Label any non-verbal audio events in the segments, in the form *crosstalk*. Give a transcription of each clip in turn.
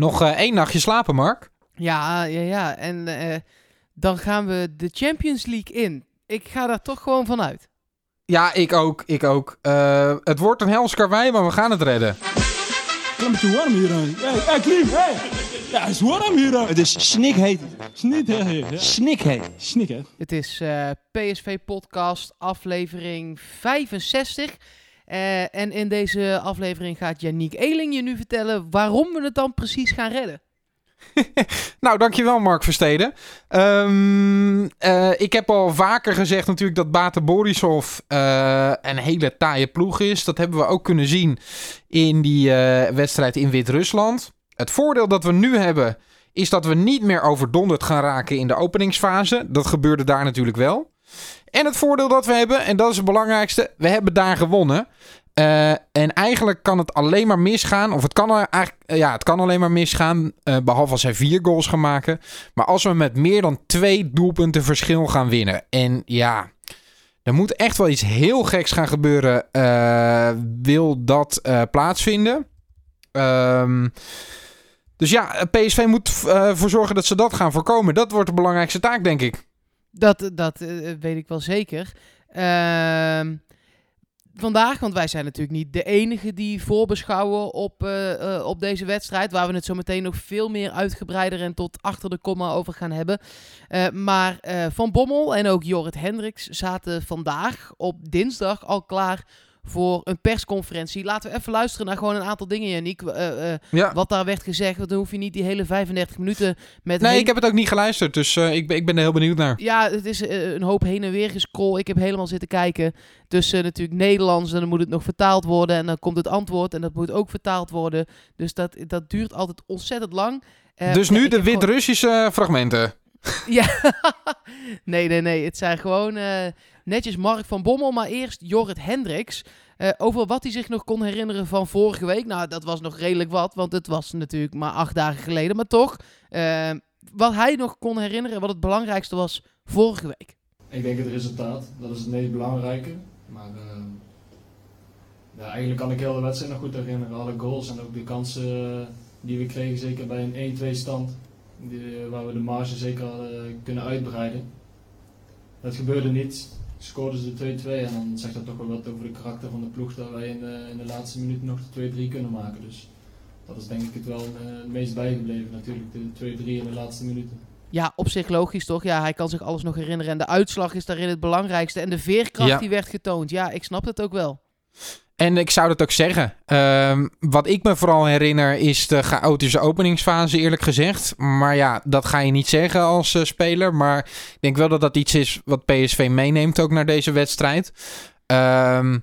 Nog uh, één nachtje slapen, Mark. Ja, ja, ja. En uh, dan gaan we de Champions League in. Ik ga daar toch gewoon vanuit. Ja, ik ook. Ik ook. Uh, het wordt een hels karwei, maar we gaan het redden. Klim te warm hier. Hey, Klim, hey. Ja, het is warm hier. Het is snikheet. Snikheet. Snikheet. Snikheet. Het is uh, PSV Podcast, aflevering 65. Uh, en in deze aflevering gaat Yannick Eeling je nu vertellen waarom we het dan precies gaan redden. *laughs* nou, dankjewel Mark Versteden. Um, uh, ik heb al vaker gezegd natuurlijk dat Bate Borisov uh, een hele taaie ploeg is. Dat hebben we ook kunnen zien in die wedstrijd in Wit-Rusland. Het voordeel dat we nu hebben is dat we niet meer overdonderd gaan raken in de openingsfase. Dat gebeurde daar natuurlijk wel. En het voordeel dat we hebben, en dat is het belangrijkste, we hebben daar gewonnen. Uh, en eigenlijk kan het alleen maar misgaan. Of het kan, eigenlijk, uh, ja, het kan alleen maar misgaan. Uh, behalve als hij vier goals gaan maken. Maar als we met meer dan twee doelpunten verschil gaan winnen. En ja, er moet echt wel iets heel geks gaan gebeuren. wil dat plaatsvinden. Um, dus ja, PSV moet ervoor zorgen dat ze dat gaan voorkomen. Dat wordt de belangrijkste taak, denk ik. Dat, dat weet ik wel zeker. Ehm vandaag, want wij zijn natuurlijk niet de enige die voorbeschouwen op, uh, op deze wedstrijd, waar we het zo meteen nog veel meer uitgebreider en tot achter de komma over gaan hebben. Maar Van Bommel en ook Jorrit Hendricks zaten vandaag op dinsdag al klaar voor een persconferentie. Laten we even luisteren naar gewoon een aantal dingen, Yannick. Uh, uh, ja. Wat daar werd gezegd. Want dan hoef je niet die hele 35 minuten met... Nee, heen... ik heb het ook niet geluisterd. Dus uh, ik, ben, ik ben er heel benieuwd naar. Ja, het is een hoop heen en weer gescroll. Ik heb helemaal zitten kijken tussen natuurlijk Nederlands. En dan moet het nog vertaald worden. En dan komt het antwoord. En dat moet ook vertaald worden. Dus dat, dat duurt altijd ontzettend lang. dus nu de Wit-Russische gewoon... fragmenten. *laughs* ja, nee, nee, nee. Het zijn gewoon uh, netjes Mark van Bommel, maar eerst Jorrit Hendricks. Uh, over wat hij zich nog kon herinneren van vorige week. Nou, dat was nog redelijk wat, want het was natuurlijk maar acht dagen geleden. Maar toch, uh, wat hij nog kon herinneren, wat het belangrijkste was vorige week. Ik denk het resultaat, dat is het meest belangrijke. Maar eigenlijk kan ik heel de wedstrijd nog goed herinneren. Alle goals en ook de kansen die we kregen, zeker bij een 1-2 stand. Die, waar we de marge zeker hadden kunnen uitbreiden. Dat gebeurde niet. Scoorden ze de 2-2 en dan zegt dat toch wel wat over de karakter van de ploeg dat wij in de, in de laatste minuten nog de 2-3 kunnen maken. Dus dat is denk ik het wel uh, het meest bijgebleven natuurlijk, de 2-3 in de laatste minuten. Ja, op zich logisch toch? Ja, hij kan zich alles nog herinneren en de uitslag is daarin het belangrijkste. En de veerkracht Ja. die werd getoond. Ja, ik snap het ook wel. En ik zou dat ook zeggen. Ehm, wat ik me vooral herinner is de chaotische openingsfase, eerlijk gezegd. Maar ja, dat ga je niet zeggen als eh, speler. Maar ik denk wel dat dat iets is wat PSV meeneemt ook naar deze wedstrijd. Ehm,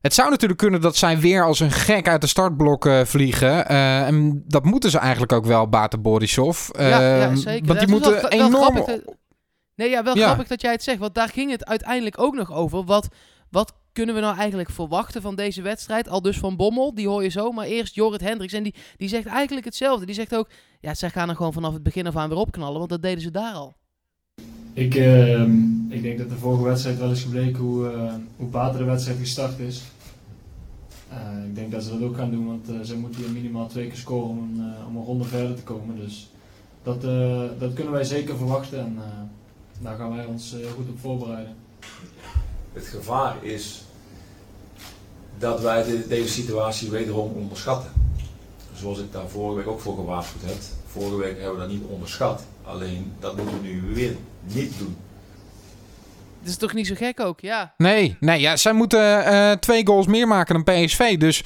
het zou natuurlijk kunnen dat zij weer als een gek uit de startblok eh, vliegen. Eh, en dat moeten ze eigenlijk ook wel, Bate Borisov. ja, ja, Ehm, zeker. Want die moeten wel- enorm... Nee, ja, wel Ja. grappig dat jij het zegt. Want daar ging het uiteindelijk ook nog over. Wat, wat kunnen we nou eigenlijk verwachten van deze wedstrijd? Al dus van Bommel, die hoor je zo. Maar eerst Jorrit Hendricks. En die, die zegt eigenlijk hetzelfde. Die zegt ook, ja, zij gaan er gewoon vanaf het begin af aan weer opknallen. Want dat deden ze daar al. Ik, ehm, ik denk dat de vorige wedstrijd wel is gebleken hoe, eh hoe baten de wedstrijd gestart is. Eh, ik denk dat ze dat ook gaan doen, want eh, ze moeten hier minimaal twee keer scoren om een, eh, om een ronde verder te komen. Dus dat, eh, dat kunnen wij zeker verwachten en eh, daar gaan wij ons eh, goed op voorbereiden. Het gevaar is dat wij de- deze situatie wederom onderschatten. Zoals ik daar vorige week ook voor gewaarschuwd heb. Vorige week hebben we dat niet onderschat. Alleen dat moeten we nu weer niet doen. Dat is toch niet zo gek ook, ja. Nee, nee ja, zij moeten eh, twee goals meer maken dan PSV. Dus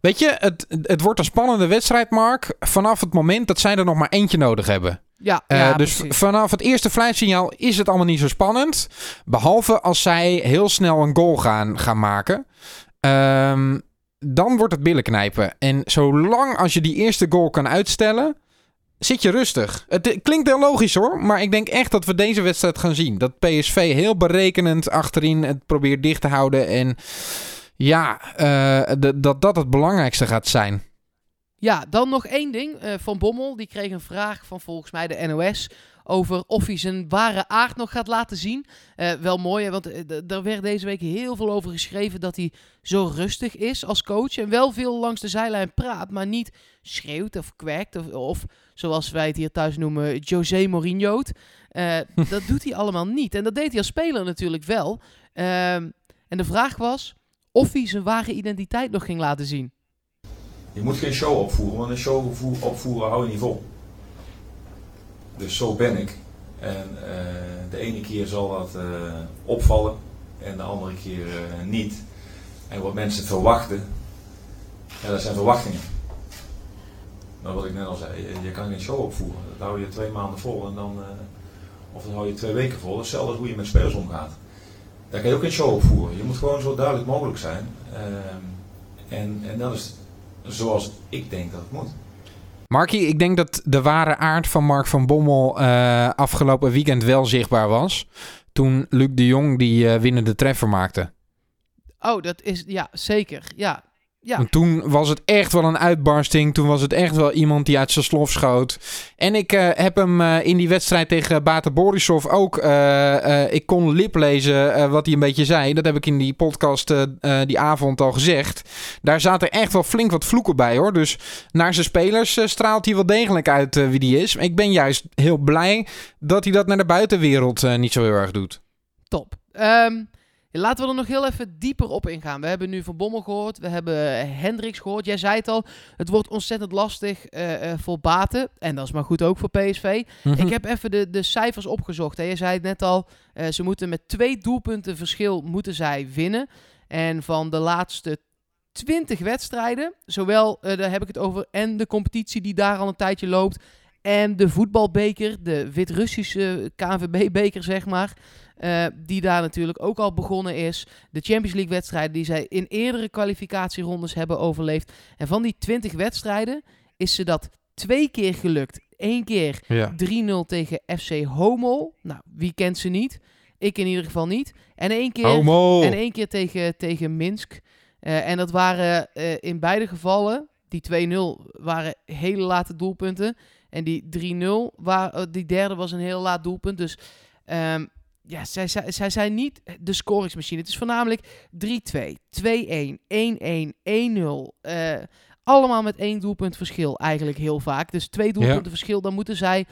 weet je, het, het wordt een spannende wedstrijd, Mark. Vanaf het moment dat zij er nog maar eentje nodig hebben. Ja, Eh, ja dus precies. vanaf het eerste fluitsignaal is het allemaal niet zo spannend. Behalve als zij heel snel een goal gaan, gaan maken. Ehm, dan wordt het billen knijpen. En zolang als je die eerste goal kan uitstellen, zit je rustig. Het eh, klinkt heel logisch hoor, maar ik denk echt dat we deze wedstrijd gaan zien. Dat PSV heel berekenend achterin het probeert dicht te houden. En ja, eh, dat dat het belangrijkste gaat zijn. Ja, dan nog één ding. Eh, van Bommel, die kreeg een vraag van volgens mij de NOS over of hij zijn ware aard nog gaat laten zien. Eh, wel mooi, want eh, er werd deze week heel veel over geschreven dat hij zo rustig is als coach. En wel veel langs de zijlijn praat, maar niet schreeuwt of kwekt. Of, of zoals wij het hier thuis noemen, José Mourinho. Eh, *laughs* dat doet hij allemaal niet. En dat deed hij als speler natuurlijk wel. Ehm, en de vraag was of hij zijn ware identiteit nog ging laten zien. Je moet geen show opvoeren, want een show vo- opvoeren hou je niet vol. Dus zo ben ik. En eh, de ene keer zal dat eh, opvallen en de andere keer eh, niet. En wat mensen verwachten, ja, dat zijn verwachtingen. Maar wat ik net al zei, je, kan geen show opvoeren. Dat hou je twee maanden vol en dan, of dat hou je twee weken vol. Hetzelfde hoe je met spelers omgaat. Daar kan je ook geen show opvoeren. Je moet gewoon zo duidelijk mogelijk zijn. Ehm, en, en dat is zoals ik denk dat het moet. Markie, ik denk dat de ware aard van Mark van Bommel eh, afgelopen weekend wel zichtbaar was. Toen Luc de Jong die eh, winnende treffer maakte. Oh, dat is, ja, zeker. Ja, ja. En toen was het echt wel een uitbarsting. Toen was het echt wel iemand die uit zijn slof schoot. En ik eh, heb hem eh, in die wedstrijd tegen Bate Borisov ook... eh, ik kon liplezen wat hij een beetje zei. Dat heb ik in die podcast die avond al gezegd. Daar zaten echt wel flink wat vloeken bij hoor. Dus naar zijn spelers straalt hij wel degelijk uit wie die is. Ik ben juist heel blij dat hij dat naar de buitenwereld niet zo heel erg doet. Top. Ehm, laten we er nog heel even dieper op ingaan. We hebben nu Van Bommel gehoord. We hebben eh, Hendricks gehoord. Jij zei het al. Het wordt ontzettend lastig eh, eh, voor Baten. En dat is maar goed ook voor PSV. Mhm. Ik heb even de, de cijfers opgezocht. Hè. Je zei het net al. ze moeten met twee doelpunten verschil moeten zij winnen. En van de laatste 20 wedstrijden, zowel, daar heb ik het over, en de competitie die daar al een tijdje loopt, en de voetbalbeker, de Wit-Russische KNVB-beker, zeg maar, eh, die daar natuurlijk ook al begonnen is. De Champions League-wedstrijden die zij in eerdere kwalificatierondes hebben overleefd. En van die 20 wedstrijden is ze dat twee keer gelukt. Eén keer Ja. 3-0 tegen FC Homo. Nou, wie kent ze niet? Ik in ieder geval niet. En één keer, Homo! en één keer tegen, tegen Minsk. Eh, en dat waren eh, in beide gevallen, die 2-0 waren hele late doelpunten. En die 3-0, waar, die derde was een heel laat doelpunt. Dus ehm, ja, zij, zij, zij zijn niet de scoringsmachine. Het is voornamelijk 3-2, 2-1, 1-1, 1-0. Eh, allemaal met één doelpunt verschil eigenlijk heel vaak. Dus twee doelpunten verschil, dan moeten zij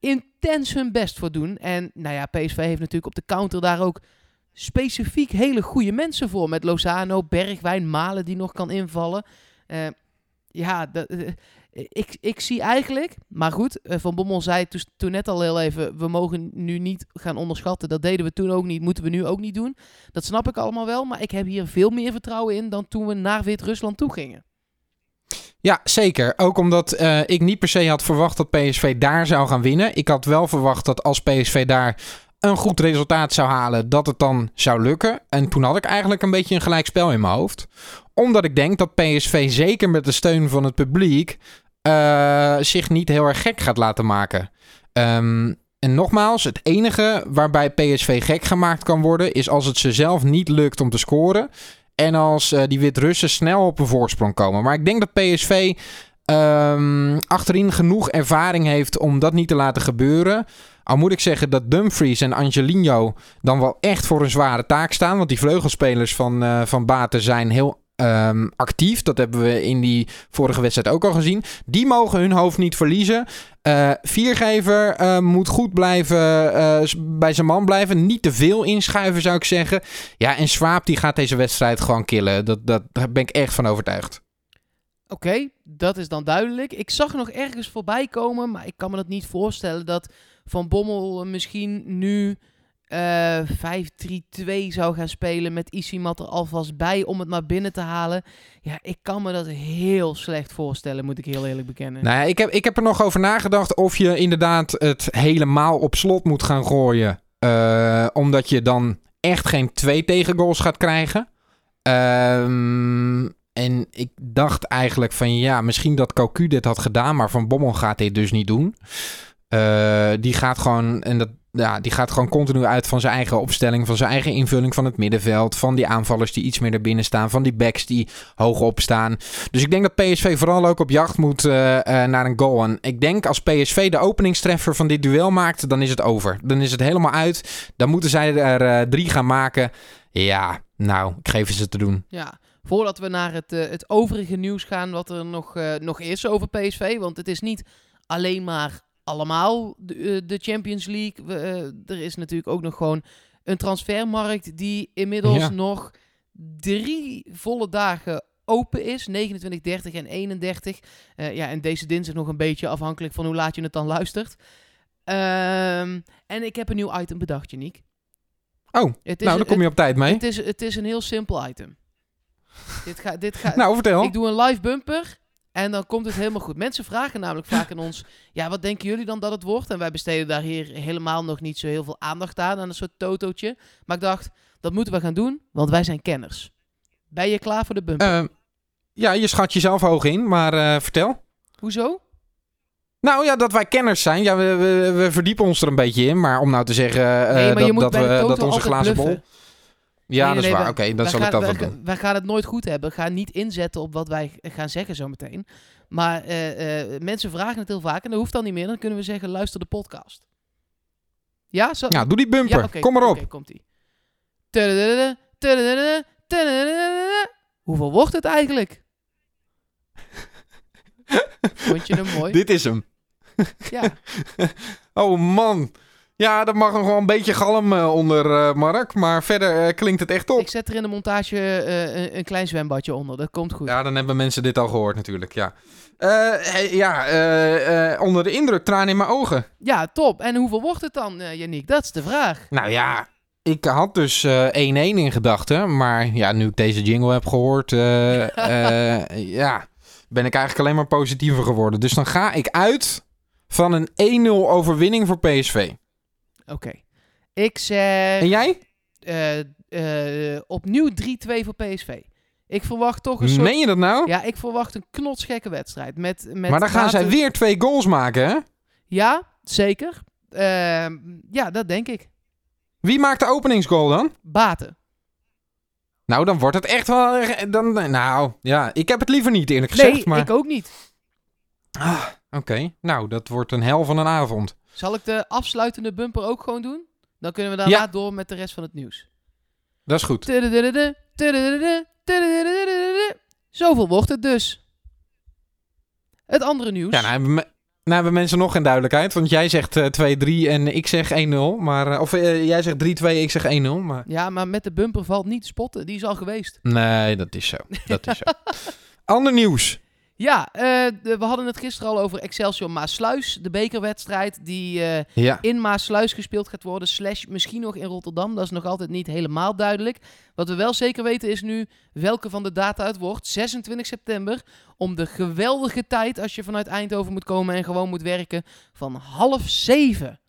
intens hun best voor doen. En nou ja, PSV heeft natuurlijk op de counter daar ook specifiek hele goede mensen voor. Met Lozano, Bergwijn, Malen die nog kan invallen. Eh, ja, dat, eh, ik, ik zie eigenlijk... Maar goed, eh, Van Bommel zei toen, net al heel even... We mogen nu niet gaan onderschatten. Dat deden we toen ook niet. Moeten we nu ook niet doen. Dat snap ik allemaal wel. Maar ik heb hier veel meer vertrouwen in... dan toen we naar Wit-Rusland toe gingen. Ja, zeker. Ook omdat eh, ik niet per se had verwacht dat PSV daar zou gaan winnen. Ik had wel verwacht dat als PSV daar een goed resultaat zou halen, dat het dan zou lukken. En toen had ik eigenlijk een beetje een gelijkspel in mijn hoofd. Omdat ik denk dat PSV zeker met de steun van het publiek eh, zich niet heel erg gek gaat laten maken. Ehm, en nogmaals, het enige waarbij PSV gek gemaakt kan worden, is als het ze zelf niet lukt om te scoren. En als eh, die Wit-Russen snel op een voorsprong komen. Maar ik denk dat PSV ehm, achterin genoeg ervaring heeft om dat niet te laten gebeuren. Al moet ik zeggen dat Dumfries en Angelino dan wel echt voor een zware taak staan. Want die vleugelspelers van, eh van Baten zijn heel ehm, actief. Dat hebben we in die vorige wedstrijd ook al gezien. Die mogen hun hoofd niet verliezen. Eh, viergever eh, moet goed blijven, eh, bij zijn man blijven. Niet te veel inschuiven, zou ik zeggen. Ja, en Swaap die gaat deze wedstrijd gewoon killen. Dat, dat, daar ben ik echt van overtuigd. Oké, dat is dan duidelijk. Ik zag nog ergens voorbij komen, maar ik kan me dat niet voorstellen dat Van Bommel misschien nu eh 5-3-2 zou gaan spelen met Isimat er alvast bij om het maar binnen te halen. Ja, ik kan me dat heel slecht voorstellen, moet ik heel eerlijk bekennen. Nou ja, ik heb, ik heb er nog over nagedacht of je inderdaad het helemaal op slot moet gaan gooien. Eh, omdat je dan echt geen twee tegengoals gaat krijgen. Ehm, en ik dacht eigenlijk van ja, misschien dat Cocu dit had gedaan, maar Van Bommel gaat dit dus niet doen. Eh, die gaat gewoon, en dat ja, die gaat gewoon continu uit van zijn eigen opstelling, van zijn eigen invulling van het middenveld, van die aanvallers die iets meer naar binnen staan, van die backs die hoog opstaan. Dus ik denk dat PSV vooral ook op jacht moet eh, eh, naar een goal. Ik denk als PSV de openingstreffer van dit duel maakt, dan is het over. Dan is het helemaal uit. Dan moeten zij er eh, drie gaan maken. Ja, nou, ik geef ze te doen. Ja, voordat we naar het, het overige nieuws gaan, wat er nog, nog is over PSV. Want het is niet alleen maar allemaal de, eh, de Champions League. We, eh, er is natuurlijk ook nog gewoon een transfermarkt die inmiddels Ja. nog drie volle dagen open is. 29, 30 en 31. Eh, ja, en deze dinsdag nog een beetje afhankelijk van hoe laat je het dan luistert. Ehm, en ik heb een nieuw item bedacht, Janiek. Oh, Het is nou, dan kom je op tijd mee. het is, het is een heel simpel item. dit ga, dit ga, *laughs* Nou, vertel. ik doe een live bumper en dan komt het helemaal goed. Mensen vragen namelijk *laughs* vaak aan ons... Ja, wat denken jullie dan dat het wordt? En wij besteden daar hier helemaal nog niet zo heel veel aandacht aan. Aan een soort totootje. Maar ik dacht, dat moeten we gaan doen, want wij zijn kenners. Ben je klaar voor de bumper? Eh, ja, je schat jezelf hoog in, maar eh, vertel. Hoezo? Nou ja, dat wij kenners zijn. Ja, we, we, we verdiepen ons er een beetje in. Maar om nou te zeggen eh, nee, maar dat, moet dat, bij de we, dat onze glazen bol... Ja, Nee, dat is nee, waar. Oké, dan wij zal ik dat wel doen. Wij gaan het nooit goed hebben. Gaan niet inzetten op wat wij gaan zeggen zometeen. Maar eh, eh, mensen vragen het heel vaak en dat hoeft dan niet meer. Dan kunnen we zeggen, luister de podcast. Ja? Zo, Nou, doe die bumper. Ja, Kom maar op. Oké, komt-ie. Hoeveel wordt het eigenlijk? *laughs* Vond je hem mooi? Dit is hem. Ja. *laughs* Oh man. Ja, dat mag nog wel een beetje galm eh, onder, eh, Mark. Maar verder eh, klinkt het echt top. Ik zet er in de montage een, een klein zwembadje onder. Dat komt goed. Ja, dan hebben mensen dit al gehoord natuurlijk, ja. Ja, onder de indruk, tranen in mijn ogen. Ja, top. En hoeveel wordt het dan, Yannick? Dat is de vraag. Nou ja, ik had dus eh, 1-1 in gedachten. Maar ja, nu ik deze jingle heb gehoord, eh, *laughs* eh, ja, ben ik eigenlijk alleen maar positiever geworden. Dus dan ga ik uit van een 1-0 overwinning voor PSV. Oké. Ik zeg En jij? eh, eh, opnieuw 3-2 voor PSV. Ik verwacht toch een soort... Meen je dat nou? Ja, ik verwacht een knotsgekke wedstrijd. Met, met maar dan gaan zij weer twee goals maken, hè? Ja, zeker. Ehm, ja, dat denk ik. Wie maakt de openingsgoal dan? Baten. Nou, dan wordt het echt wel... Dan, nou, ja, ik heb het liever niet eerlijk Nee, gezegd. maar... ik ook niet. Ah, Oké, nou, dat wordt een hel van een avond. Zal ik de afsluitende bumper ook gewoon doen? Dan kunnen we daarna Ja. door met de rest van het nieuws. Dat is goed. Zoveel wordt het dus. Het andere nieuws. Ja, nou hebben, me- nou hebben mensen nog geen duidelijkheid. Want jij zegt eh, 2-3 en ik zeg 1-0. Maar, eh, of eh, jij zegt 3-2, ik zeg 1-0. Maar... Ja, maar met de bumper valt niet te spotten. Die is al geweest. Nee, dat is zo. Dat is zo. *laughs* Ander nieuws. Ja, eh, de- we hadden het gisteren al over Excelsior Maasluis. De bekerwedstrijd die eh, Ja. in Maasluis gespeeld gaat worden. Slash misschien nog in Rotterdam. Dat is nog altijd niet helemaal duidelijk. Wat we wel zeker weten is nu welke van de data het wordt. 26 september. Om de geweldige tijd als je vanuit Eindhoven moet komen en gewoon moet werken. Van half zeven.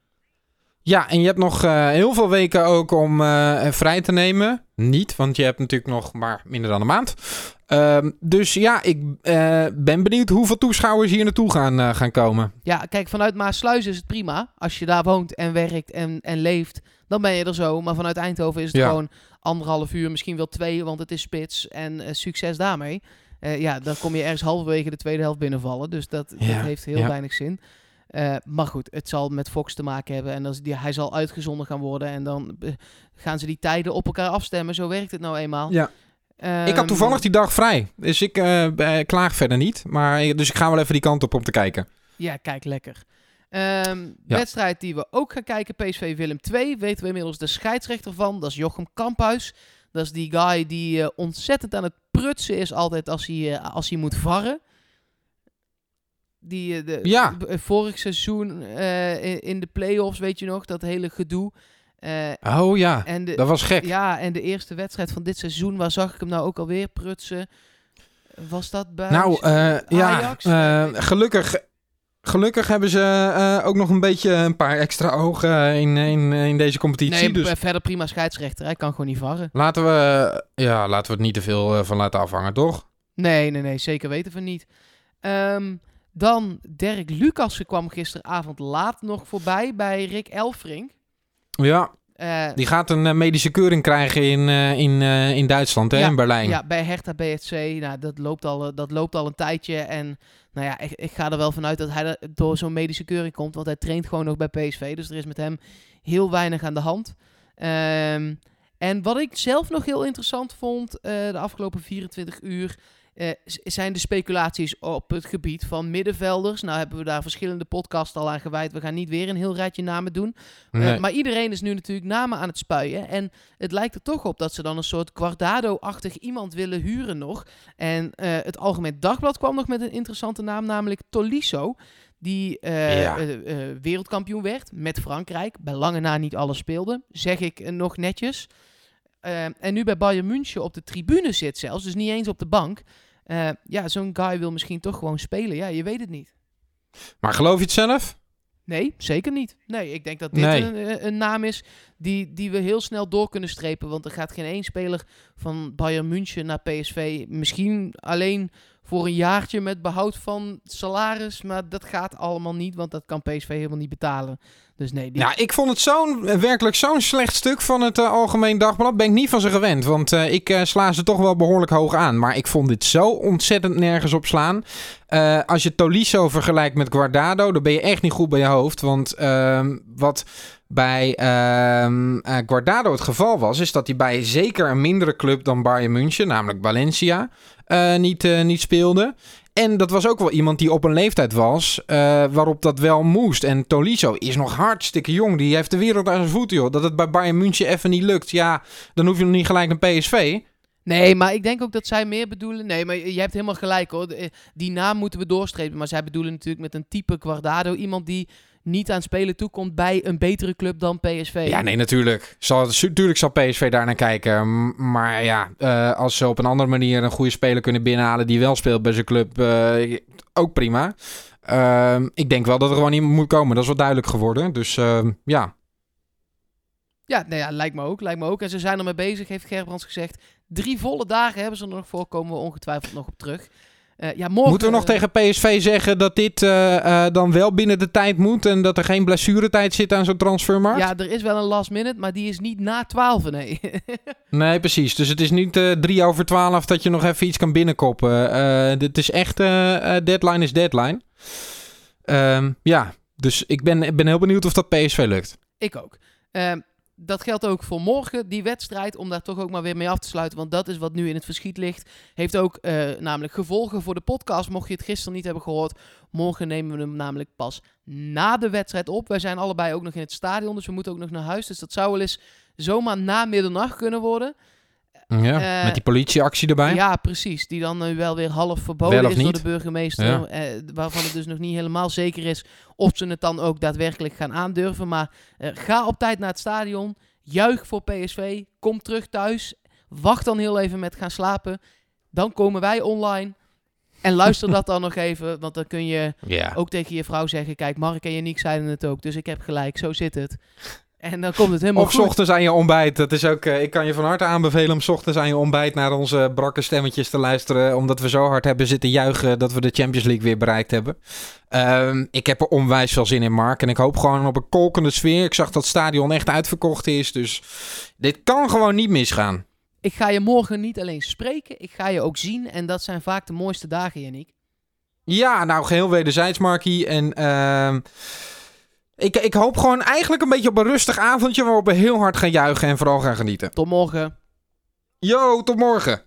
Ja, en je hebt nog eh, heel veel weken ook om eh, vrij te nemen. Niet, want je hebt natuurlijk nog maar minder dan een maand. Ehm, dus ja, ik eh, ben benieuwd hoeveel toeschouwers hier naartoe gaan, gaan komen. Ja, kijk, vanuit Maasluis is het prima. Als je daar woont en werkt en, en leeft, dan ben je er zo. Maar vanuit Eindhoven is het Ja. gewoon anderhalf uur, misschien wel twee, want het is spits. En succes daarmee. Ja, dan kom je ergens halverwege de tweede helft binnenvallen. Dus dat, Ja, dat heeft heel ja. weinig zin. Eh, maar goed, het zal met Fox te maken hebben. En die, hij zal uitgezonden gaan worden. En dan eh, gaan ze die tijden op elkaar afstemmen. Zo werkt het nou eenmaal. Ja. ik Ehm, had toevallig die dag vrij. Dus ik eh, eh, klaag verder niet. Maar, dus ik ga wel even die kant op om te kijken. Ja, kijk, lekker. Ehm, Wedstrijd die we ook gaan kijken, PSV Willem 2. Weten we inmiddels de scheidsrechter van. Dat is Jochem Kamphuis. Dat is die guy die ontzettend aan het prutsen is altijd als hij, als hij moet varren. Die, eh, de, Ja. b- vorig seizoen eh, in, in de play-offs, weet je nog, dat hele gedoe. Eh, Oh ja, en de, dat was gek. ja, en de eerste wedstrijd van dit seizoen, waar zag ik hem nou ook alweer prutsen? Was dat bij Nou, eh, ja, Ajax? eh, gelukkig, gelukkig hebben ze eh, ook nog een beetje een paar extra ogen in, in, in deze competitie. Nee, dus verder prima scheidsrechter. Hij kan gewoon niet varren. laten we, ja, laten we het niet te veel eh, van laten afhangen, toch? Nee, nee, nee, zeker weten we niet. Ehm, dan Dirk Lucassen kwam gisteravond laat nog voorbij bij Rick Elfrink. Ja, Eh, die gaat een eh, medische keuring krijgen in, eh, in, in Duitsland, hè, Ja, in Berlijn. Ja, bij Hertha BSC, nou, dat, loopt al, dat loopt al een tijdje. En nou ja, ik, ik ga er wel vanuit dat hij er door zo'n medische keuring komt. Want hij traint gewoon nog bij PSV. Dus er is met hem heel weinig aan de hand. Ehm, en wat ik zelf nog heel interessant vond de afgelopen 24 uur... eh, zijn de speculaties op het gebied van middenvelders. Nou hebben we daar verschillende podcasts al aan gewijd. We gaan niet weer een heel rijtje namen doen. Eh, maar iedereen is nu natuurlijk namen aan het spuien. En het lijkt er toch op dat ze dan een soort Guardado-achtig iemand willen huren nog. En eh, het Algemeen Dagblad kwam nog met een interessante naam, namelijk Tolisso. Die Ja. wereldkampioen werd met Frankrijk. Bij lange na niet alles speelde, zeg ik nog netjes. En nu bij Bayern München op de tribune zit zelfs, dus niet eens op de bank. Eh, ja, zo'n guy wil misschien toch gewoon spelen. Ja, je weet het niet. Maar geloof je het zelf? Nee, zeker niet. Nee, ik denk dat dit Nee. een, een- een naam is die, die we heel snel door kunnen strepen. Want er gaat geen één speler van Bayern München naar PSV. Misschien alleen voor een jaartje met behoud van salaris. Maar dat gaat allemaal niet, want dat kan PSV helemaal niet betalen. Dus nee. Ja, ik vond het zo'n, eh, werkelijk zo'n slecht stuk van het eh, Algemeen Dagblad. Ben ik niet van ze gewend, want eh, ik sla ze toch wel behoorlijk hoog aan. Maar ik vond dit zo ontzettend nergens op slaan. Als je Tolisso vergelijkt met Guardado, dan ben je echt niet goed bij je hoofd. Want ehm, wat bij ehm, eh, Guardado het geval was, is dat hij bij zeker een mindere club dan Bayern München, namelijk Valencia, niet, eh, niet speelde. En dat was ook wel iemand die op een leeftijd was eh, waarop dat wel moest. En Tolisso is nog hartstikke jong. Die heeft de wereld aan zijn voeten, joh. Dat het bij Bayern München even niet lukt. Ja, dan hoef je nog niet gelijk naar PSV. Nee, maar ik denk ook dat zij meer bedoelen. Nee, maar je hebt helemaal gelijk hoor. Eh, Die naam moeten we doorstrepen. Maar zij bedoelen natuurlijk met een type Guardado. Iemand die niet aan spelen toekomt bij een betere club dan PSV. Ja, nee, natuurlijk. Zal, natuurlijk zal PSV daar naar kijken. Maar ja, eh, als ze op een andere manier een goede speler kunnen binnenhalen die wel speelt bij zijn club, eh, ook prima. Ehm, ik denk wel dat er gewoon iemand moet komen. Dat is wel duidelijk geworden. Dus ehm, ja. Ja, nou ja, lijkt me ook. Lijkt me ook. En ze zijn ermee bezig, heeft Gerbrands gezegd. Drie volle dagen hebben ze er nog voor. Komen we ongetwijfeld nog op terug. Eh, ja, morgen, Moeten we nog tegen PSV zeggen dat dit eh, eh, dan wel binnen de tijd moet en dat er geen blessuretijd zit aan zo'n transfermarkt? Ja, er is wel een last minute, maar die is niet na 12, nee. *laughs* Nee, precies. Dus het is niet drie over twaalf dat je nog even iets kan binnenkoppen. Dit is echt deadline is deadline. Ehm, ja, dus ik ben, ben heel benieuwd of dat PSV lukt. Ik ook. Ehm, dat geldt ook voor morgen, die wedstrijd, om daar toch ook maar weer mee af te sluiten. Want dat is wat nu in het verschiet ligt. Heeft ook eh, namelijk gevolgen voor de podcast. Mocht je het gisteren niet hebben gehoord, morgen nemen we hem namelijk pas na de wedstrijd op. Wij zijn allebei ook nog in het stadion, dus we moeten ook nog naar huis. Dus dat zou wel eens zomaar na middernacht kunnen worden. Ja, Eh, met die politieactie erbij. Ja, precies. Die dan nu wel weer half verboden Wel is door de burgemeester. Ja. eh, waarvan het dus nog niet helemaal zeker is of ze het dan ook daadwerkelijk gaan aandurven. Maar ga op tijd naar het stadion. Juich voor PSV. Kom terug thuis. Wacht dan heel even met gaan slapen. Dan komen wij online. En luister dat dan *laughs* nog even. Want dan kun je ook tegen je vrouw zeggen: Kijk, Mark en Janiek zeiden het ook. Dus ik heb gelijk. Zo zit het. En dan komt het helemaal Of goed. ochtends aan je ontbijt. Dat is ook, eh, ik kan je van harte aanbevelen om ochtends aan je ontbijt naar onze brakke stemmetjes te luisteren. Omdat we zo hard hebben zitten juichen dat we de Champions League weer bereikt hebben. Ehm, ik heb er onwijs veel zin in, Mark. En ik hoop gewoon op een kolkende sfeer. Ik zag dat het stadion echt uitverkocht is. Dus dit kan gewoon niet misgaan. Ik ga je morgen niet alleen spreken, ik ga je ook zien. En dat zijn vaak de mooiste dagen, Janiek. Ja, nou, geheel wederzijds, Markie. En ehm, ik, ik hoop gewoon eigenlijk een beetje op een rustig avondje waarop we heel hard gaan juichen en vooral gaan genieten. Tot morgen. Yo, tot morgen.